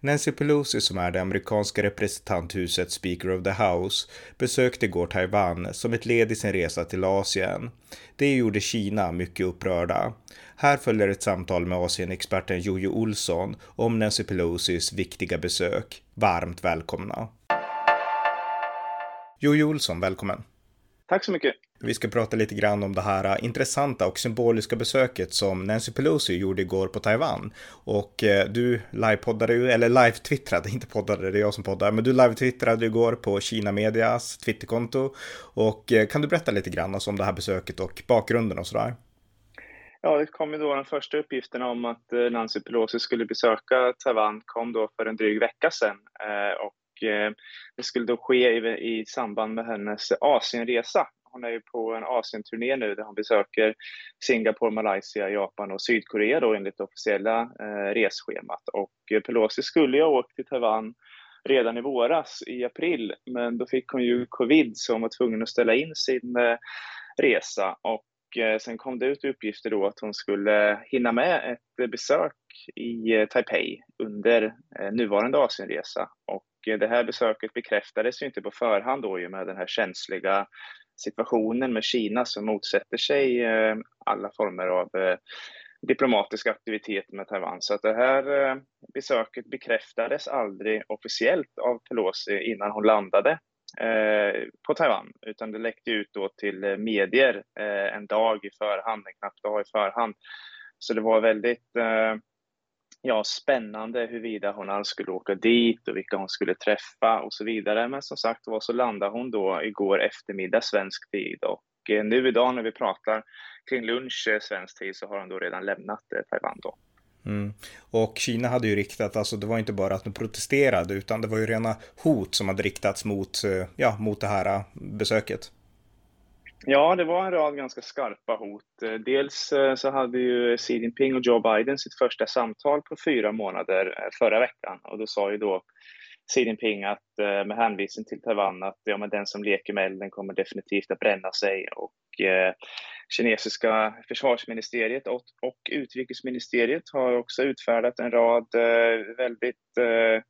Nancy Pelosi, som är det amerikanska representanthusets Speaker of the House, besökte igår Taiwan som ett led i sin resa till Asien. Det gjorde Kina mycket upprörda. Här följer ett samtal med Asienexperten Jojo Olsson om Nancy Pelosis viktiga besök. Varmt välkomna! Jojo Olsson, välkommen! Tack så mycket! Vi ska prata lite grann om det här äh, intressanta och symboliska besöket som Nancy Pelosi gjorde igår på Taiwan. Och äh, du livepoddade ju, eller live-twittrade, inte poddade, det är jag som poddar, men du live-twittrade igår på Kina Medias Twitterkonto. Och äh, kan du berätta lite grann alltså om det här besöket och bakgrunden och sådär? Ja, det kom ju då den första uppgiften om att Nancy Pelosi skulle besöka Taiwan kom då för en dryg vecka sedan. Och det skulle då ske i, i samband med hennes Asienresa hon är ju på en Asienturné nu där hon besöker Singapore, Malaysia, Japan och Sydkorea då enligt det officiella eh, resschemat. Och eh, Pelosi skulle ju ha åkt till Taiwan redan i våras, i april, men då fick hon ju covid så hon var tvungen att ställa in sin eh, resa. Och eh, sen kom det ut uppgifter då att hon skulle hinna med ett besök i eh, Taipei under nuvarande Asienresa. Och det här besöket bekräftades ju inte på förhand då i med den här känsliga situationen med Kina som motsätter sig eh, alla former av eh, diplomatisk aktivitet med Taiwan. Så att det här eh, besöket bekräftades aldrig officiellt av Pelosi innan hon landade på Taiwan, utan det läckte ut då till medier en dag i förhand, en knapp dag i förhand. Så det var väldigt ja, spännande huruvida hon alls skulle åka dit och vilka hon skulle träffa och så vidare. Men som sagt var så landade hon då igår eftermiddag svensk tid och eh, nu idag när vi pratar kring lunch eh, svensk tid så har hon då redan lämnat eh, Taiwan då. Mm. Och Kina hade ju riktat, alltså det var inte bara att de protesterade utan det var ju rena hot som hade riktats mot, ja, mot det här besöket. Ja, det var en rad ganska skarpa hot. Eh, dels eh, så hade ju Xi Jinping och Joe Biden sitt första samtal på fyra månader eh, förra veckan och då sa ju då Xi Jinping att, med hänvisning till Taiwan att ja, men den som leker med elden kommer definitivt att bränna sig och eh, kinesiska försvarsministeriet och, och utrikesministeriet har också utfärdat en rad eh, väldigt eh,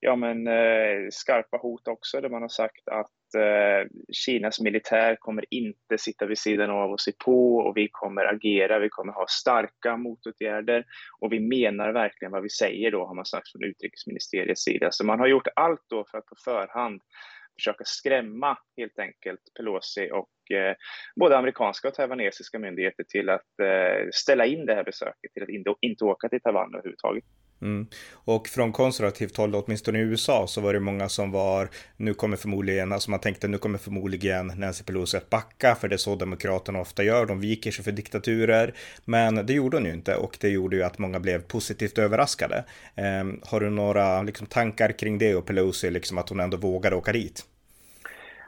ja, men, eh, skarpa hot också där man har sagt att eh, Kinas militär kommer inte sitta vid sidan av och se på och vi kommer agera, vi kommer ha starka motåtgärder och vi menar verkligen vad vi säger då, har man sagt från utrikesministeriets sida. Så man har gjort allt då för att på förhand försöka skrämma helt enkelt Pelosi och Eh, både amerikanska och taiwanesiska myndigheter till att eh, ställa in det här besöket, till att inte, inte åka till Taiwan överhuvudtaget. Mm. Och från konservativt håll, åtminstone i USA, så var det många som var, nu kommer förmodligen, alltså man tänkte nu kommer förmodligen Nancy Pelosi att backa, för det är så demokraterna ofta gör, de viker sig för diktaturer. Men det gjorde hon ju inte och det gjorde ju att många blev positivt överraskade. Eh, har du några liksom, tankar kring det och Pelosi, liksom att hon ändå vågade åka dit?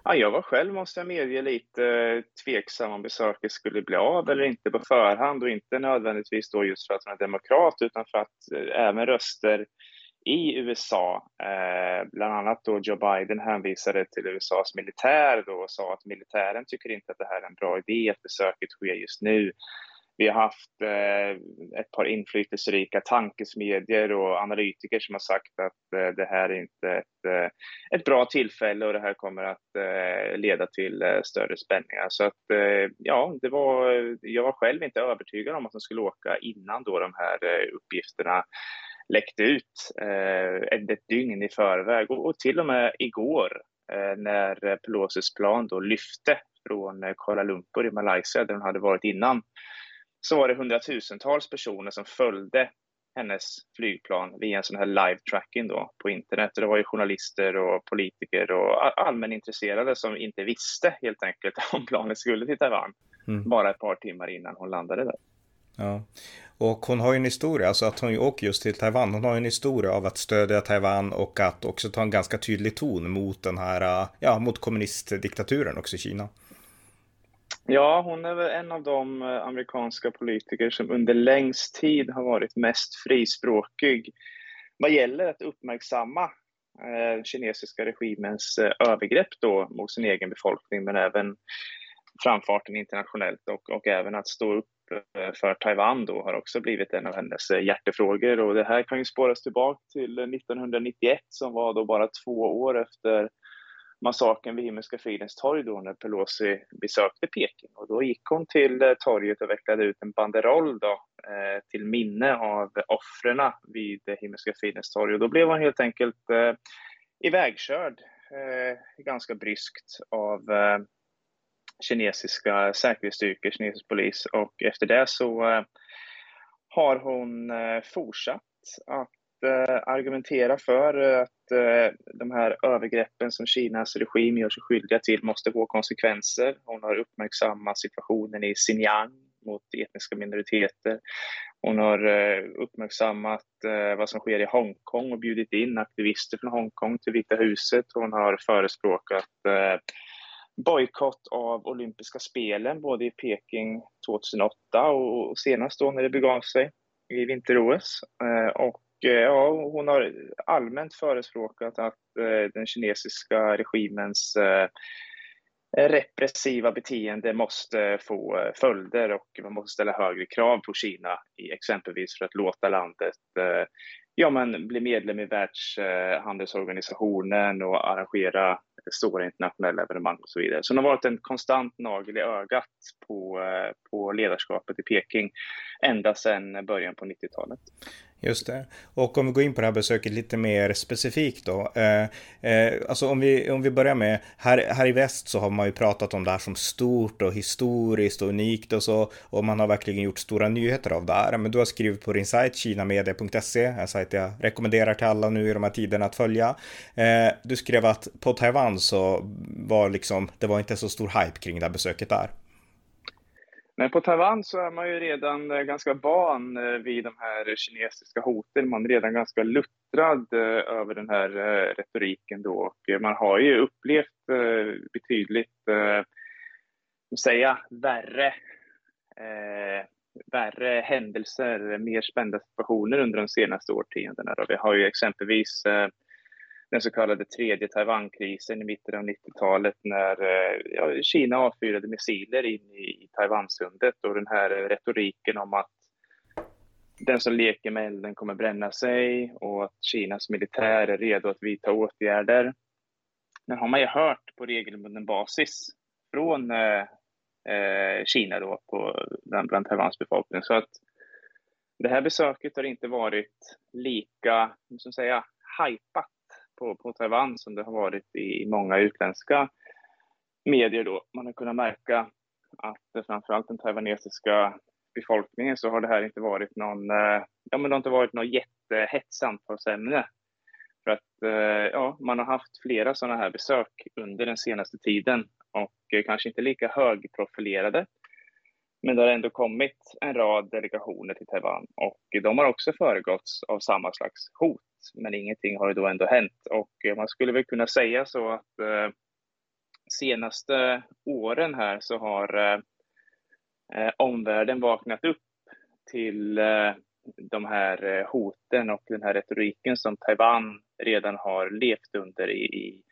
Ja, jag var själv, måste jag medge, lite eh, tveksam om besöket skulle bli av eller inte på förhand och inte nödvändigtvis då just för att hon är demokrat utan för att eh, även röster i USA, eh, bland annat då Joe Biden hänvisade till USAs militär då och sa att militären tycker inte att det här är en bra idé att besöket sker just nu. Vi har haft eh, ett par inflytelserika tankesmedjor och analytiker som har sagt att eh, det här är inte ett, eh, ett bra tillfälle och det här kommer att eh, leda till eh, större spänningar. Så att eh, ja, det var, jag var själv inte övertygad om att de skulle åka innan då de här eh, uppgifterna läckte ut eh, ett, ett dygn i förväg och, och till och med igår eh, när Pelosis plan då lyfte från Kuala Lumpur i Malaysia där hon hade varit innan så var det hundratusentals personer som följde hennes flygplan via en sån här live tracking då på internet. Det var ju journalister och politiker och allmänintresserade som inte visste helt enkelt om planet skulle till Taiwan mm. bara ett par timmar innan hon landade där. Ja, och hon har ju en historia, alltså att hon åker just till Taiwan. Hon har ju en historia av att stödja Taiwan och att också ta en ganska tydlig ton mot den här, ja, mot kommunistdiktaturen också i Kina. Ja, hon är väl en av de eh, amerikanska politiker som under längst tid har varit mest frispråkig vad gäller att uppmärksamma eh, kinesiska regimens eh, övergrepp då mot sin egen befolkning, men även framfarten internationellt och, och även att stå upp eh, för Taiwan då har också blivit en av hennes eh, hjärtefrågor. Och det här kan ju spåras tillbaka till 1991 som var då bara två år efter massakern vid Himmelska fridens torg då när Pelosi besökte Peking. Och då gick hon till eh, torget och vecklade ut en banderoll då, eh, till minne av offren vid Himmelska fridens torg. Och då blev hon helt enkelt eh, ivägkörd eh, ganska bryskt av eh, kinesiska säkerhetsstyrkor, kinesisk polis. Och efter det så eh, har hon eh, fortsatt att eh, argumentera för att Eh, de här övergreppen som Kinas regim gör sig skyldiga till måste få konsekvenser. Hon har uppmärksammat situationen i Xinjiang mot etniska minoriteter. Hon har eh, uppmärksammat eh, vad som sker i Hongkong och bjudit in aktivister från Hongkong till Vita huset. Hon har förespråkat bojkott av olympiska spelen både i Peking 2008 och senast då när det begav sig i vinter-OS. Och Eh, ja, hon har allmänt förespråkat att eh, den kinesiska regimens eh, repressiva beteende måste få följder och man måste ställa högre krav på Kina, exempelvis för att låta landet ja, men bli medlem i Världshandelsorganisationen och arrangera stora internationella evenemang och så vidare. Så hon har varit en konstant nagel i ögat på, på ledarskapet i Peking ända sedan början på 90-talet. Just det. Och om vi går in på det här besöket lite mer specifikt då. Eh, eh, alltså om vi, om vi börjar med, här, här i väst så har man ju pratat om det här som stort och historiskt och unikt och så. Och man har verkligen gjort stora nyheter av det här. Men du har skrivit på din sajt kinamedia.se, en sajt jag rekommenderar till alla nu i de här tiderna att följa. Eh, du skrev att på Taiwan så var liksom, det var inte så stor hype kring det här besöket där. Men på Taiwan så är man ju redan eh, ganska van eh, vid de här kinesiska hoten. Man är redan ganska luttrad eh, över den här retoriken då. Och man har ju upplevt betydligt, säga, värre, eh, värre händelser, mer spända situationer under de senaste årtiondena. Vi har ju exempelvis den så kallade tredje Taiwankrisen i mitten av 90-talet när eh, ja, Kina avfyrade missiler in i, i Taiwansundet och den här retoriken om att den som leker med elden kommer bränna sig och att Kinas militär är redo att vidta åtgärder. Den har man ju hört på regelbunden basis från eh, eh, Kina då på, bland, bland Taiwans befolkning. Så att det här besöket har inte varit lika, som säga, hajpat på, på Taiwan som det har varit i många utländska medier då. Man har kunnat märka att framförallt den taiwanesiska befolkningen så har det här inte varit någon, eh, ja men det har inte varit något jättehett samtalsämne. För att eh, ja, man har haft flera sådana här besök under den senaste tiden och eh, kanske inte lika högprofilerade. Men det har ändå kommit en rad delegationer till Taiwan och de har också föregåtts av samma slags hot men ingenting har då ändå hänt. Och eh, man skulle väl kunna säga så att eh, senaste åren här så har eh, eh, omvärlden vaknat upp till eh, de här eh, hoten och den här retoriken som Taiwan redan har levt under i, i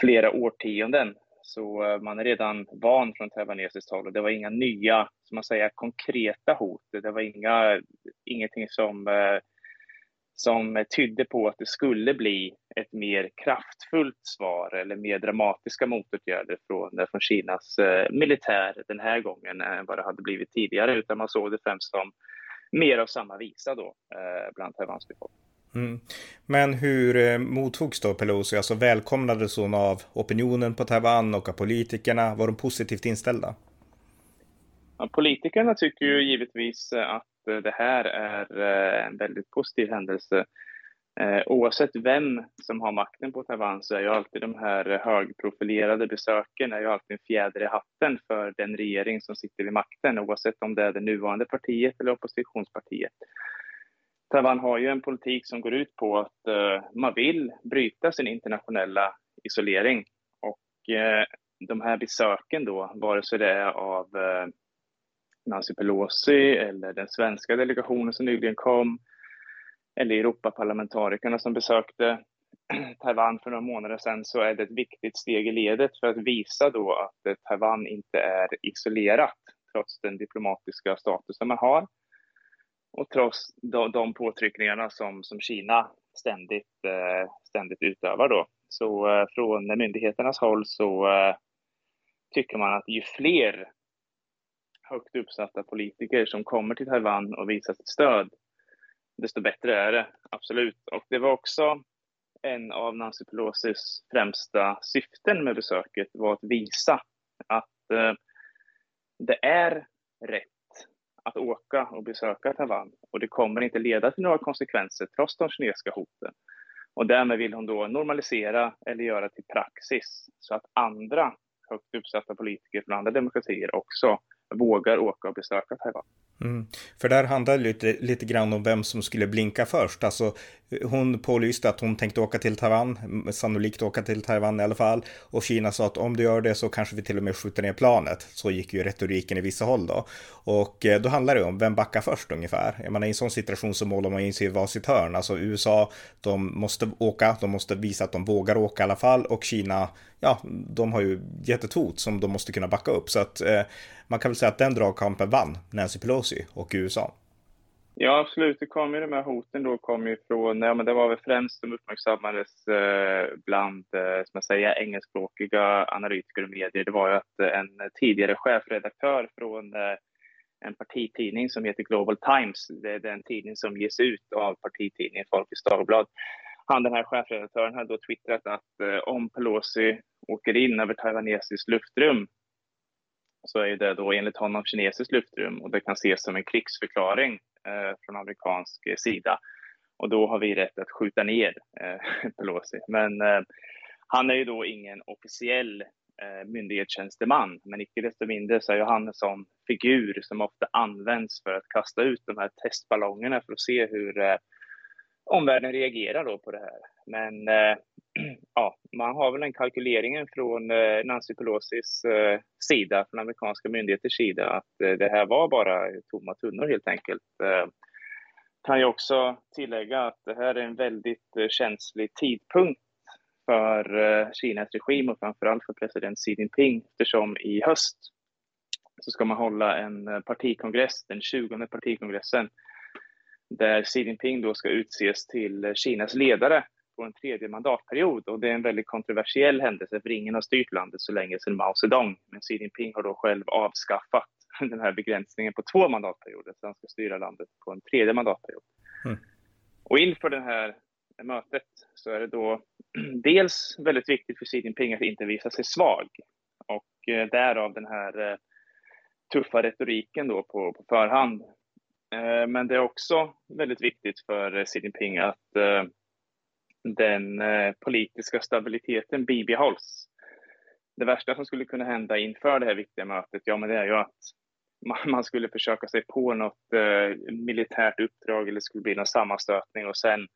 flera årtionden. Så eh, man är redan van från taiwanesiskt håll och det var inga nya, som man säger, konkreta hot. Det var inga, ingenting som eh, som tydde på att det skulle bli ett mer kraftfullt svar eller mer dramatiska motåtgärder från, eh, från Kinas militär den här gången än vad det hade blivit tidigare, utan man såg det främst som mer av samma visa då bland Taiwans befolkning. Mm. Men hur eh, mottogs då Pelosi? Alltså välkomnades hon av opinionen på Taiwan och av politikerna? Var de positivt inställda? Ja, politikerna tycker ju givetvis eh, att eh, det här är en väldigt positiv händelse. Oavsett vem som har makten på Taiwan så är ju alltid de här högprofilerade besöken är ju alltid en fjäder i hatten för den regering som sitter vid makten, oavsett om det är det nuvarande partiet eller oppositionspartiet. Taiwan har ju en politik som går ut på att eh, man vill bryta sin internationella isolering och eh, de här besöken då, vare sig det är av eh, Nancy Pelosi eller den svenska delegationen som nyligen kom, eller Europaparlamentarikerna som besökte Taiwan för några månader sedan, så är det ett viktigt steg i ledet för att visa då att Taiwan inte är isolerat, trots den diplomatiska statusen man har. Och trots de, de påtryckningarna som, som Kina ständigt, eh, ständigt utövar då. Så eh, från myndigheternas håll så eh, tycker man att ju fler högt uppsatta politiker som kommer till Taiwan och visar sitt stöd, desto bättre är det, absolut. Och det var också en av Nancy Pelosis främsta syften med besöket var att visa att det är rätt att åka och besöka Taiwan och det kommer inte leda till några konsekvenser trots de kinesiska hoten. Och därmed vill hon då normalisera eller göra till praxis så att andra högt uppsatta politiker från andra demokratier också vågar åka och besöka Taiwan. Mm. För där handlar det lite, lite grann om vem som skulle blinka först. Alltså, hon pålyste att hon tänkte åka till Taiwan, sannolikt åka till Taiwan i alla fall. Och Kina sa att om du gör det så kanske vi till och med skjuter ner planet. Så gick ju retoriken i vissa håll då. Och eh, då handlar det om vem backar först ungefär. Jag menar i en sån situation så målar man in sig i varsitt hörn. Alltså USA, de måste åka, de måste visa att de vågar åka i alla fall. Och Kina, ja, de har ju gett ett hot som de måste kunna backa upp. Så att eh, man kan väl säga att den dragkampen vann Nancy Pelosi och USA. Ja, absolut. Det kom ju de här hoten då kom ju från, ja men det var väl främst de uppmärksammades eh, bland, eh, som jag säger, engelskspråkiga analytiker och medier. Det var ju att eh, en tidigare chefredaktör från eh, en partitidning som heter Global Times, det är den tidning som ges ut av partitidningen Folkets Dagblad. Han, den här chefredaktören, hade då twittrat att eh, om Pelosi åker in över taiwanesiskt luftrum så är det då enligt honom kinesiskt luftrum och det kan ses som en krigsförklaring eh, från amerikansk eh, sida. Och då har vi rätt att skjuta ner eh, Pelosi. Men eh, han är ju då ingen officiell eh, myndighetstjänsteman, men icke desto mindre så är han en sån figur som ofta används för att kasta ut de här testballongerna för att se hur eh, omvärlden reagerar då på det här. Men eh, ja, man har väl den kalkyleringen från eh, Nancy Pelosis eh, sida, från amerikanska myndigheters sida, att eh, det här var bara tomma tunnor helt enkelt. Eh, kan jag också tillägga att det här är en väldigt eh, känslig tidpunkt för eh, Kinas regim och framförallt för president Xi Jinping eftersom i höst så ska man hålla en eh, partikongress, den 20 partikongressen där Xi Jinping då ska utses till Kinas ledare på en tredje mandatperiod och det är en väldigt kontroversiell händelse för ingen har styrt landet så länge sedan Mao Zedong. Men Xi Jinping har då själv avskaffat den här begränsningen på två mandatperioder så han ska styra landet på en tredje mandatperiod. Mm. Och inför det här mötet så är det då dels väldigt viktigt för Xi Jinping att inte visa sig svag och eh, därav den här eh, tuffa retoriken då på, på förhand Eh, Eh, men det är också väldigt viktigt för eh, Xi Jinping att eh, den politiska stabiliteten bibehålls. Det värsta som skulle kunna hända inför det här viktiga mötet, ja men det är ju att man skulle försöka sig på något militärt uppdrag eller skulle bli någon sammanstötning och sen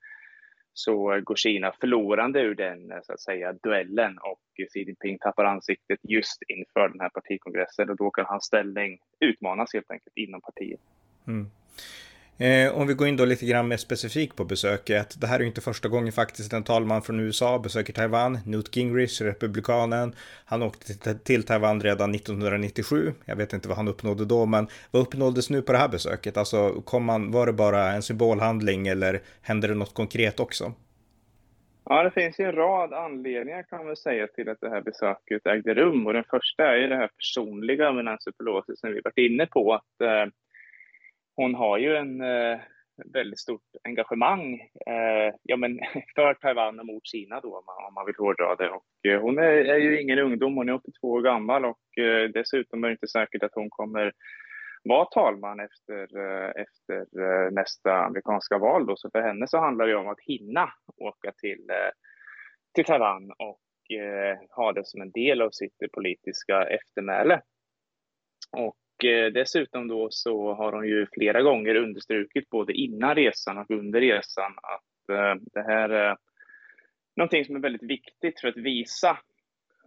så går Kina förlorande ur den så att säga duellen och Xi Jinping tappar ansiktet just inför den här partikongressen och då kan hans ställning utmanas helt enkelt inom partiet. Mm. Eh, om vi går in då lite grann mer specifikt på besöket. Det här är ju inte första gången faktiskt en talman från USA besöker Taiwan. Newt Gingrich, republikanen. Han åkte till Taiwan redan 1997. Jag vet inte vad han uppnådde då, men vad uppnåddes nu på det här besöket? Alltså, kom man, var det bara en symbolhandling eller hände det något konkret också? Ja, det finns ju en rad anledningar kan man säga till att det här besöket ägde rum och den första är ju det här personliga med Nancy Pelosi som vi varit inne på. att eh, hon har ju en eh, väldigt stort engagemang eh, ja, men för Taiwan och mot Kina då, om man, om man vill hårdra det. Och, eh, hon är, är, ju ingen ungdom, hon är 82 år gammal och eh, dessutom är det inte säkert att hon kommer vara talman efter, eh, efter eh, nästa amerikanska val. Då. Så för henne så handlar det om att hinna åka till, eh, till Taiwan och eh, ha det som en del av sitt politiska eftermäle. Och Eh, dessutom då så har hon ju flera gånger understrukit både innan resan och under resan att eh, det här är någonting som är väldigt viktigt för att visa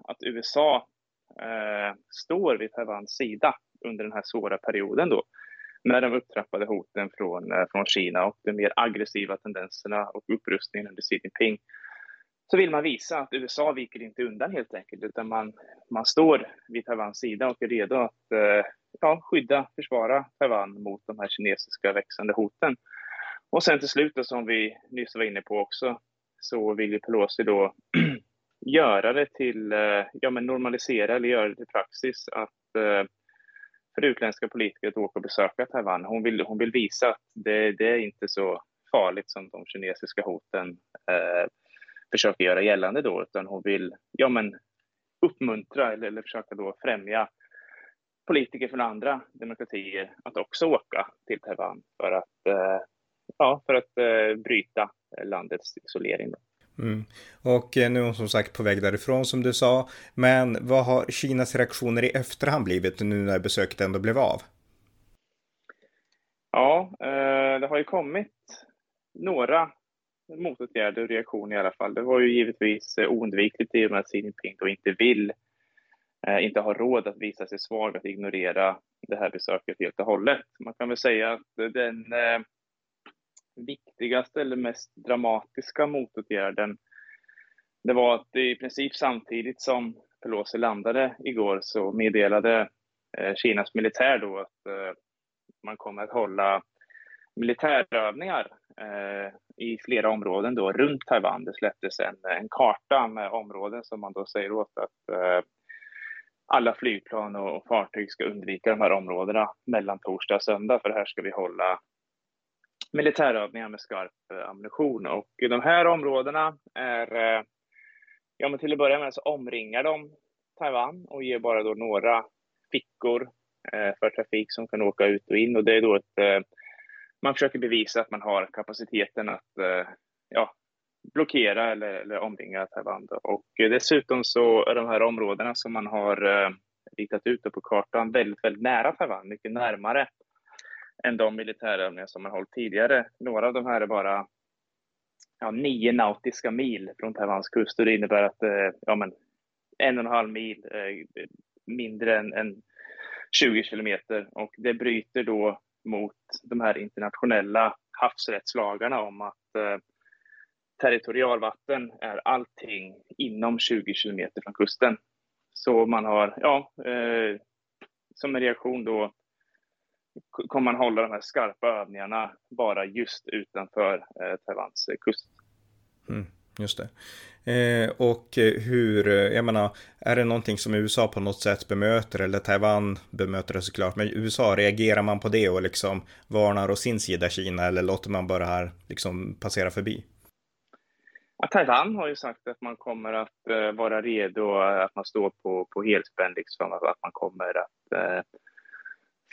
att USA eh, står vid Taiwans sida under den här svåra perioden då med de upptrappade hoten från, från Kina och de mer aggressiva tendenserna och upprustningen under Xi Jinping så vill man visa att USA viker inte undan helt enkelt, utan man, man står vid Taiwans sida och är redo att eh, ja, skydda, försvara Taiwan mot de här kinesiska växande hoten. Och sen till slut, då, som vi nyss var inne på också, så vill ju Pelosi då göra det till, eh, ja men normalisera eller göra det till praxis att eh, för utländska politiker att åka och besöka Taiwan. Hon vill, hon vill visa att det, det är inte så farligt som de kinesiska hoten eh, försöker göra gällande då, utan hon vill ja, men, uppmuntra eller, eller försöka då främja politiker från andra demokratier att också åka till Taiwan för att, eh, ja, för att eh, bryta landets isolering. Då. Mm. Och eh, nu är hon som sagt på väg därifrån som du sa. Men vad har Kinas reaktioner i efterhand blivit nu när besöket ändå blev av? Ja, det har ju kommit några motåtgärder och reaktioner i alla fall. Det var ju givetvis eh, oundvikligt i och med att Xi Jinping då inte vill, eh, inte har råd att visa sig svag, att ignorera det här besöket helt och hållet. Man kan väl säga att den eh, viktigaste eller mest dramatiska motåtgärden det var att i princip samtidigt som Pelosi landade igår så meddelade Kinas militär då att man kommer att hålla militärövningar eh, i flera områden då runt Taiwan. Det släpptes en, en karta med områden som man då säger åt att eh, alla flygplan och fartyg ska undvika de här områdena mellan torsdag och söndag för här ska vi hålla militärövningar med skarp eh, ammunition. Och de här områdena är, eh, ja men till att börja med så omringar de Taiwan och ger bara då några fickor eh, för trafik som kan åka ut och in och det är då ett, eh, man försöker bevisa att man har kapaciteten att eh, ja, blockera eller, eller omringa Taiwan. Då. Och eh, dessutom så är de här områdena som man har eh, ritat ut på kartan väldigt, väldigt nära Taiwan, mycket närmare än de militärövningar som man hållit tidigare. Några av de här är bara ja, nio nautiska mil från Taiwans kust och det innebär att eh, ja, men, en och en halv mil eh, mindre än, än 20 kilometer och det bryter då mot de här internationella havsrättslagarna om att eh, territorialvatten är allting inom 20 kilometer från kusten. Så man har, ja, eh, som en reaktion då kommer man hålla de här skarpa övningarna bara just utanför eh, Taiwans kust. Mm, just det. Eh, och eh, hur, eh, jag menar, är det någonting som USA på något sätt bemöter eller Taiwan bemöter det såklart, men USA, reagerar man på det och liksom varnar å sin sida Kina eller låter man bara här liksom passera förbi? Ja, Taiwan har ju sagt att man kommer att eh, vara redo, att man står på, på helspänn, liksom, att man kommer att eh,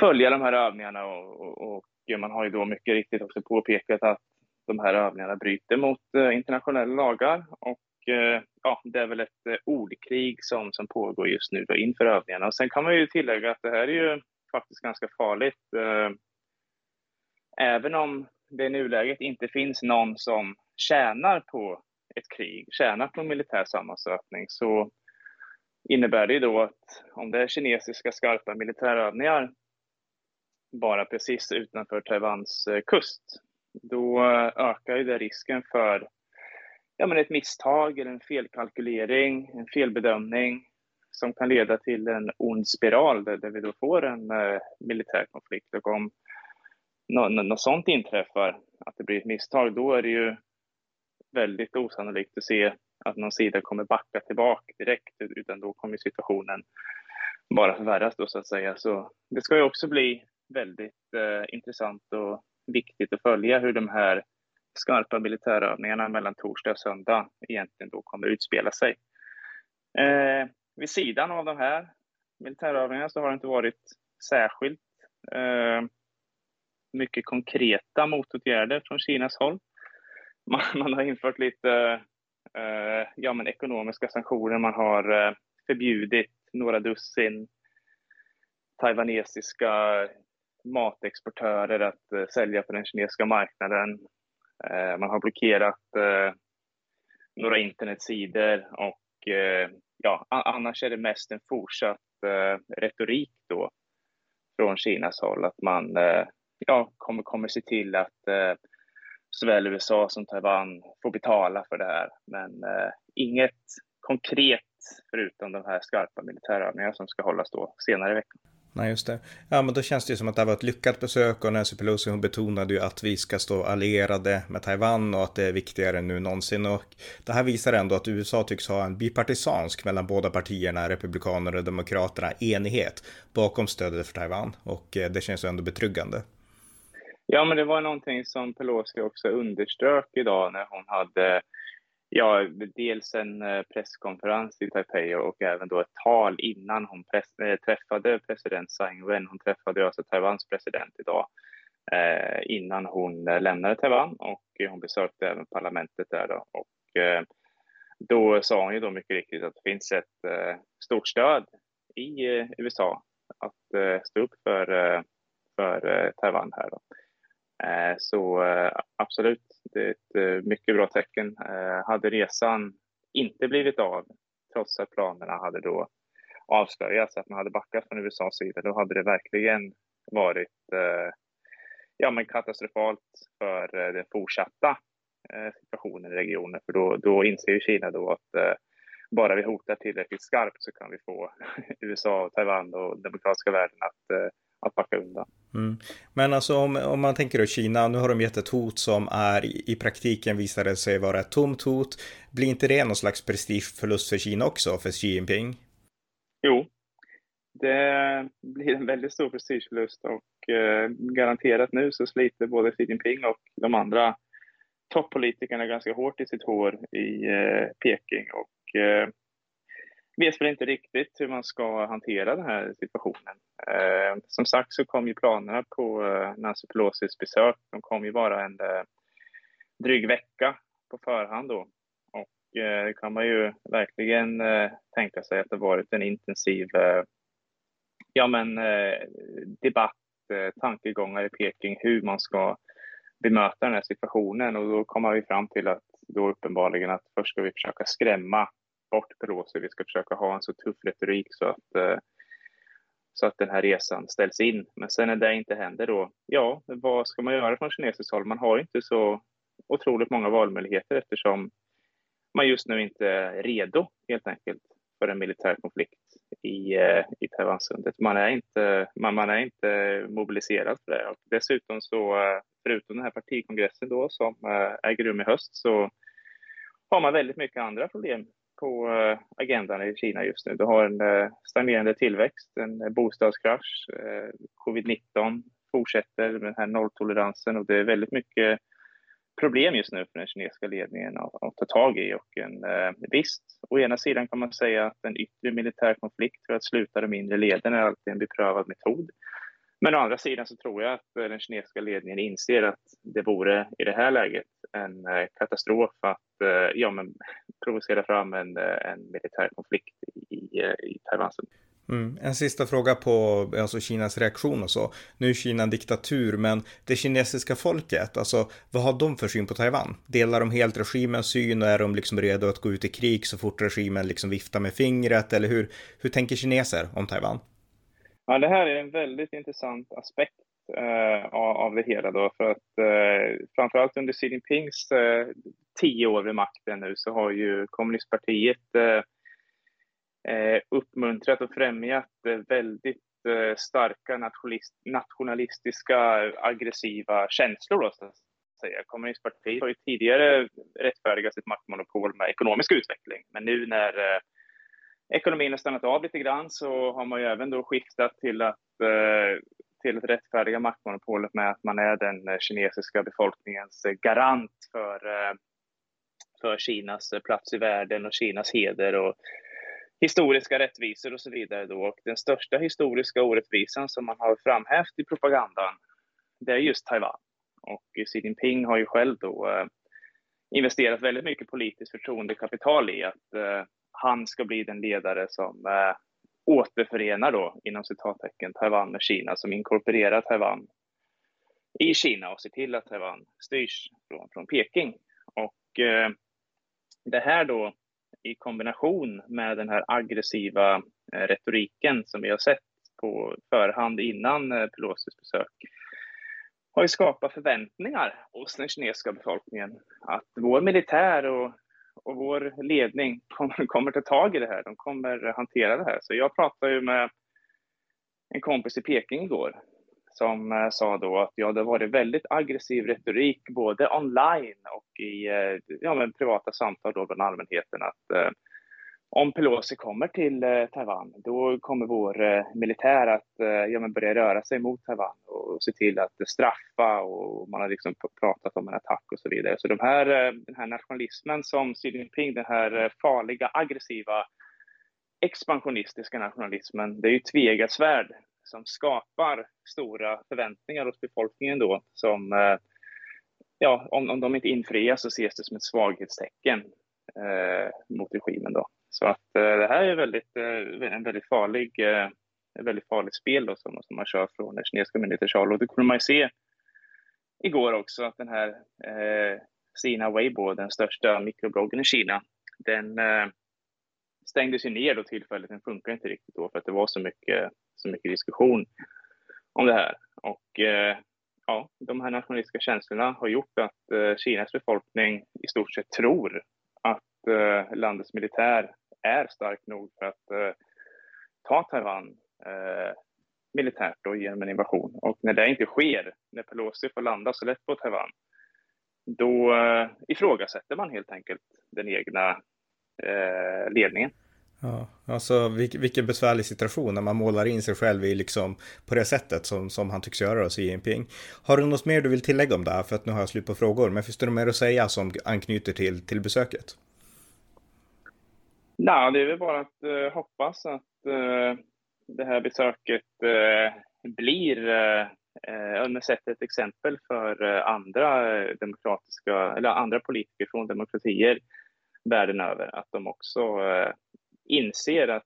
följa de här övningarna och, och, och, man har ju då mycket riktigt också påpekat att de här övningarna bryter mot eh, internationella lagar och Eh, ja, det är väl ett eh, ordkrig som, som pågår just nu då inför övningarna. Och sen kan man ju tillägga att det här är ju faktiskt ganska farligt. Eh, även om det i nuläget inte finns någon som tjänar på ett krig, tjänar på en militär sammanstötning, så innebär det ju då att om det är kinesiska skarpa militärövningar bara precis utanför Taiwans kust, då ökar ju det risken för ja, men ett misstag eller en felkalkylering, en felbedömning som kan leda till en ond spiral där, där vi då får en eh, militär konflikt. Och om något, något sånt inträffar, att det blir ett misstag, då är det ju väldigt osannolikt att se att någon sida kommer backa tillbaka direkt, utan då kommer situationen bara förvärras då så att säga. Så det ska ju också bli väldigt eh, intressant och viktigt att följa hur de här skarpa militärövningarna mellan torsdag och söndag egentligen då kommer utspela sig. Eh, vid sidan av de här militärövningarna så har det inte varit särskilt eh, mycket konkreta motåtgärder från Kinas håll. Man, man har infört lite eh, ja, men ekonomiska sanktioner, man har eh, förbjudit några dussin taiwanesiska matexportörer att eh, sälja på den kinesiska marknaden. Eh, man har blockerat eh, några internetsidor och eh, ja, annars är det mest en fortsatt eh, retorik då från Kinas håll, att man eh, ja, kommer, kommer se till att såväl USA som Taiwan får betala för det här. Men inget konkret förutom de här skarpa militärövningarna som ska hållas då senare i veckan. Nej, just det. Ja, men då känns det ju som att det var ett lyckat besök och Nancy Pelosi hon betonade ju att vi ska stå allierade med Taiwan och att det är viktigare nu än någonsin. Och det här visar ändå att USA tycks ha en bipartisansk mellan båda partierna, Republikanerna och demokraterna, enighet bakom stödet för Taiwan. Och eh, det känns ju ändå betryggande. Ja, men det var någonting som Pelosi också underströk idag när hon hade Ja, dels en eh, presskonferens i Taipei och även då ett tal innan hon press, äh, träffade president Tsai Ing-wen. Hon träffade alltså Taiwans president idag eh, innan hon eh, lämnade Taiwan och hon besökte även parlamentet där då. Och eh, då sa hon ju då mycket riktigt att det finns ett eh, stort stöd i USA att stå upp för, för Taiwan här då. Eh, så eh, absolut, det är ett eh, mycket bra tecken. Hade resan inte blivit av, trots att planerna hade då avslöjats, att man hade backat från USAs sida, då hade det verkligen varit ja, men katastrofalt för den fortsatta situationen i regionen. För då, då inser ju Kina då att bara vi hotar tillräckligt skarpt så kan vi få USA, Taiwan och demokratiska världen att att backa undan. Mm. Men alltså om, om man tänker då Kina, nu har de gett ett hot som är i, praktiken visade sig vara ett tomt hot. Blir inte det någon slags prestigeförlust för Kina också, för Xi Jinping? Jo, det blir en väldigt stor prestigeförlust och eh, garanterat nu så sliter både Xi Jinping och de andra toppolitikerna ganska hårt i sitt hår i eh, Peking och eh, vet väl inte riktigt hur man ska hantera den här situationen. Eh, som sagt så kom ju planerna på eh, Nancy Pelosis besök, de kom ju bara en eh, dryg vecka på förhand då. Och eh, det kan man ju verkligen eh, tänka sig att det varit en intensiv eh, ja, men, eh, debatt, eh, tankegångar i Peking hur man ska bemöta den här situationen och då kommer vi fram till att då uppenbarligen att först ska vi försöka skrämma bort Pelosi. Vi ska försöka ha en så tuff retorik så att, eh, så att den här resan ställs in. Men sen när det inte händer då, ja, vad ska man göra från kinesiskt håll? Man har inte så otroligt många valmöjligheter eftersom man just nu inte är redo helt enkelt för en militär konflikt i, eh, i Taiwansundet. Man är inte, man, man är inte mobiliserad för det. Och dessutom så, eh, förutom den här partikongressen då som äger rum i höst, så har man väldigt mycket andra problem på eh, agendan i Kina just nu. Du har en eh, stagnerande tillväxt, en eh, bostadskrasch, covid-19 fortsätter med den här nolltoleransen och det är väldigt mycket problem just nu för den kinesiska ledningen att, att ta tag i. Och en, eh, visst, å ena sidan kan man säga att en yttre militär konflikt för att sluta de inre leden är alltid en beprövad metod. Men å andra sidan så tror jag att den kinesiska ledningen inser att det vore i det här läget en katastrof att ja, men provocera fram en, en militär konflikt i, i Taiwan. Mm. En sista fråga på alltså Kinas reaktion och så. Nu är Kina en diktatur, men det kinesiska folket, alltså vad har de för syn på Taiwan? Delar de helt regimens syn och är de liksom redo att gå ut i krig så fort regimen liksom viftar med fingret? Eller hur, hur tänker kineser om Taiwan? Ja, det här är en väldigt intressant aspekt eh, Eh, av det hela då, för att eh, framförallt under Xi Jinpings eh, tio år vid makten nu så har ju kommunistpartiet eh, eh uppmuntrat och främjat eh, väldigt eh, starka nationalistiska aggressiva känslor. Då, så att säga. Kommunistpartiet har ju tidigare rättfärdigat sitt maktmonopol med ekonomisk utveckling, men nu när eh, ekonomin har stannat av lite grann så har man ju även då skiftat till att eh, till att rättfärdiga maktmonopolet med att man är den eh, kinesiska befolkningens eh, garant för eh, för Kinas plats i världen och Kinas heder och historiska rättvisor och så vidare. Då. Och den största historiska orättvisan som man har framhävt i propagandan, det är just Taiwan. Och Xi Jinping har ju själv då investerat väldigt mycket politiskt förtroendekapital i att han ska bli den ledare som återförenar då, inom citattecken, Taiwan med Kina, som inkorporerar Taiwan i Kina och ser till att Taiwan styrs från, från Peking. Och eh, det här då i kombination med den här aggressiva eh, retoriken som vi har sett på förhand innan eh, Pelosis besök har ju skapat förväntningar hos den kinesiska befolkningen att vår militär och, och vår ledning kommer, kommer ta tag i det här. De kommer hantera det här. Så jag pratade ju med en kompis i Peking igår som eh, sa då att ja, det har varit väldigt aggressiv retorik både online och i eh, ja, men privata samtal då bland allmänheten att eh, om Pelosi kommer till eh, Taiwan, då kommer vår eh, militär att eh, ja, men börja röra sig mot Taiwan och se till att straffa och man har liksom pratat om en attack och så vidare. Så de här, eh, den här nationalismen som Xi Jinping, den här eh, farliga, aggressiva, expansionistiska nationalismen, det är ju tvegat svärd som skapar stora förväntningar hos befolkningen då som eh, ja, om, om de inte infrias så ses det som ett svaghetstecken eh, mot regimen då. Så att eh, det här är väldigt, eh, en väldigt farlig, eh, ett väldigt farligt spel då, som, som man kör från den kinesiska myndighetens håll. Och det kunde man ju se igår också att den här eh, Sina Weibo, den största mikrobloggen i Kina, den eh, stängdes ju ner då tillfälligt. Den funkar inte riktigt då för att det var så mycket, så mycket diskussion om det här. Och eh, ja, de här nationalistiska känslorna har gjort att eh, Kinas befolkning i stort sett tror att eh, landets militär är stark nog för att eh, ta Taiwan eh, militärt då genom en invasion. Och när det inte sker, när Pelosi får landa så lätt på Taiwan, då eh, ifrågasätter man helt enkelt den egna eh, ledningen. Ja, alltså vilken besvärlig situation när man målar in sig själv i liksom på det sättet som, som han tycks göra, Xi Jinping. Har du något mer du vill tillägga om det här? För att nu har jag slut på frågor, men finns det något mer att säga som anknyter till, till besöket? Nej, det är väl bara att uh, hoppas att uh, det här besöket uh, blir uh, sett ett exempel för andra demokratiska eller andra politiker från demokratier världen över att de också inser att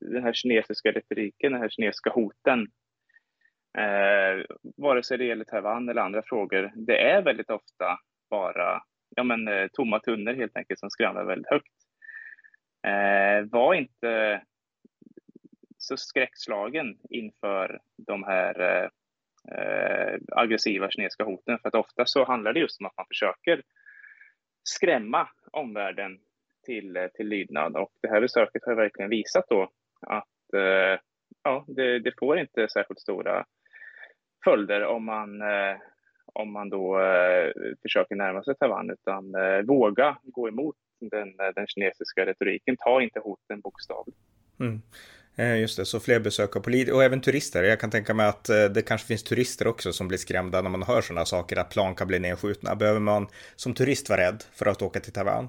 den här kinesiska retoriken, den här kinesiska hoten, vare sig det gäller Taiwan eller andra frågor, det är väldigt ofta bara ja, men, tomma tunnor helt enkelt som skramlar väldigt högt. Eh, var inte så skräckslagen inför de här eh, eh, aggressiva kinesiska hoten. För att ofta så handlar det just om att man försöker skrämma omvärlden till, eh, till lydnad. Och det här besöket har verkligen visat då att eh, ja, det, det, får inte särskilt stora följder om man, eh, om man då eh, försöker närma sig Taiwan, utan eh, våga gå emot den, den kinesiska retoriken. Ta inte hoten bokstavligt. Mm. Eh, just det, så fler besök av polis och även turister. Jag kan tänka mig att eh, det kanske finns turister också som blir skrämda när man hör sådana saker, att plan kan bli nedskjutna. Behöver man som turist vara rädd för att åka till Taiwan?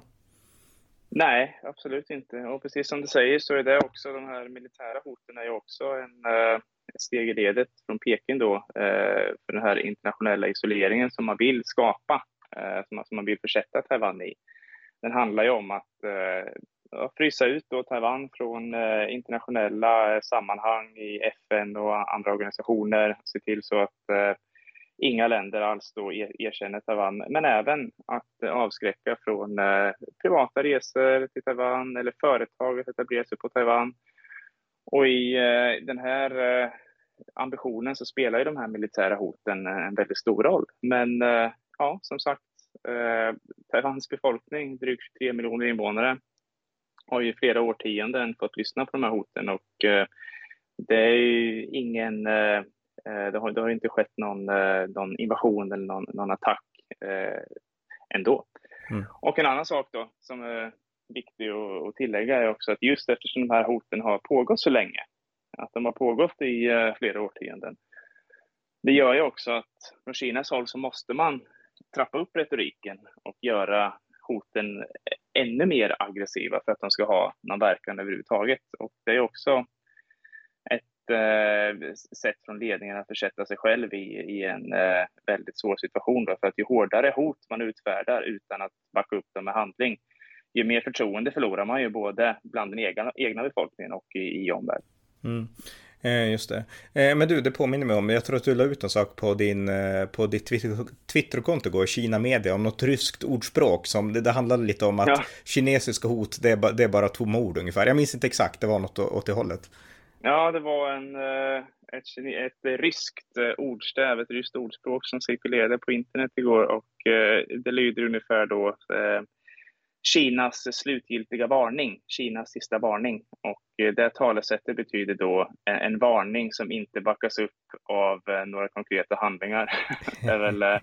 Nej, absolut inte. Och precis som du säger så är det också, de här militära hoten är ju också en, eh, ett steg i ledet från Peking då, för den här internationella isoleringen som man vill skapa, som man vill försätta Taiwan i den handlar ju om att eh, frysa ut då Taiwan från eh, internationella eh, sammanhang i FN och andra organisationer, se till så att eh, inga länder alls då er, erkänner Taiwan, men även att avskräcka från eh, privata resor till Taiwan eller företag att etablera sig på Taiwan. Och i eh, den här eh, ambitionen så spelar ju de här militära hoten eh, en väldigt stor roll. Men eh, ja, som sagt, Eh, Taiwans befolkning, drygt 23 miljoner invånare, har ju flera årtionden fått lyssna på de här hoten och eh, det är ju ingen, eh, eh det, har, det har inte skett någon, eh, någon invasion eller någon, någon attack eh, ändå. Mm. Och en annan sak då som är viktig att tillägga är också att just eftersom de här hoten har pågått så länge, att de har pågått i flera årtionden, det gör ju också att från Kinas håll så måste man trappa upp retoriken och göra hoten ännu mer aggressiva för att de ska ha någon verkan överhuvudtaget. Och det är också ett eh, sätt från ledningen att försätta sig själv i, i en eh, väldigt svår situation. Då, för att ju hårdare hot man utfärdar utan att backa upp dem med handling, ju mer förtroende förlorar man ju både bland den egna, egna befolkningen och i, i omvärlden. Mm. Eh, just det. Eh, men du, det påminner mig om, jag tror att du la ut en sak på, din, eh, på ditt Twitterkonto igår, Kina Media, om något ryskt ordspråk som det, det handlade lite om att ja. kinesiska hot, det är, ba, det är bara tomma ord ungefär. Jag minns inte exakt, det var något åt det hållet. Ja, det var en, eh, ett, ett ryskt eh, ordstäv, ett ryskt ordspråk som cirkulerade på internet igår och eh, det lyder ungefär då Kinas slutgiltiga varning, Kinas sista varning. Och eh, det talesättet betyder då eh, en varning som inte backas upp av eh, några konkreta handlingar. det är väl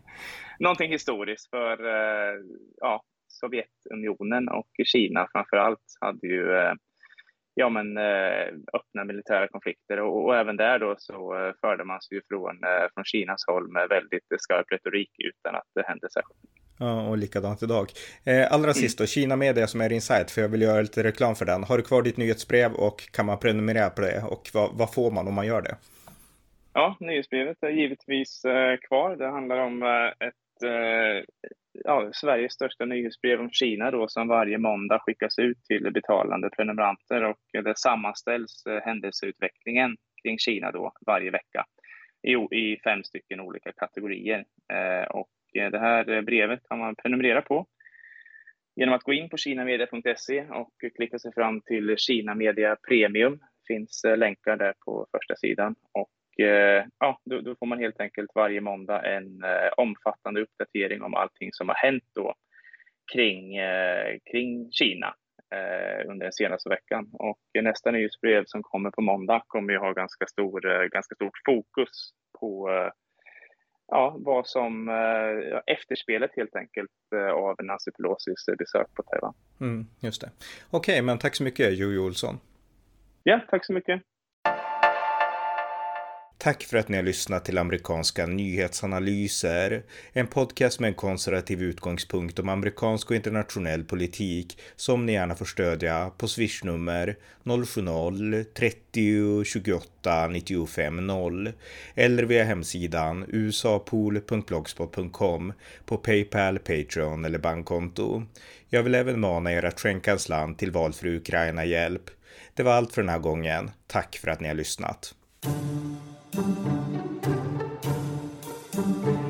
någonting historiskt för ja, Sovjetunionen och Kina framför allt hade ju ja, men, öppna militära konflikter och, och, även där då så förde man sig ju från, från Kinas håll med väldigt skarp retorik utan att det hände särskilt Ja, och likadant idag. Eh, allra mm. sist då, Kina Media som är Insight, för jag vill göra lite reklam för den. Har du kvar ditt nyhetsbrev och kan man prenumerera på det? Och vad, vad får man om man gör det? Ja, nyhetsbrevet är givetvis eh, kvar. Det handlar om eh, ett ja, Sveriges största nyhetsbrev om Kina då, som varje måndag skickas ut till betalande prenumeranter och det sammanställs eh, händelseutvecklingen kring Kina då varje vecka i, i fem stycken olika kategorier. Eh, och eh, Eh, det här eh, brevet kan man prenumerera på genom att gå in på kinamedia.se och klicka sig fram till Kina Media Premium. Det finns eh, länkar där på första sidan och ja, då, då, får man helt enkelt varje måndag en omfattande uppdatering om allting som har hänt då kring, kring Kina under den senaste veckan. Och nästa nyhetsbrev som kommer på måndag kommer ju ha ganska, stor, ganska stort fokus på ja, vad som ja, efterspelet helt enkelt av Nancy Pelosis besök på Taiwan. Mm, just det. Okej, okay, men tack så mycket Jojo Olsson. Ja, tack så mycket. Tack för att ni har lyssnat till amerikanska nyhetsanalyser. En podcast med en konservativ utgångspunkt om amerikansk och internationell politik som ni gärna får stödja på swishnummer 070-30 28 95 0 eller via hemsidan usapool.blogspot.com på Paypal, Patreon eller bankkonto. Jag vill även mana er att skänka en slant till valfri Ukraina-hjälp. Det var allt för den här gången. Tack för att ni har lyssnat. thank you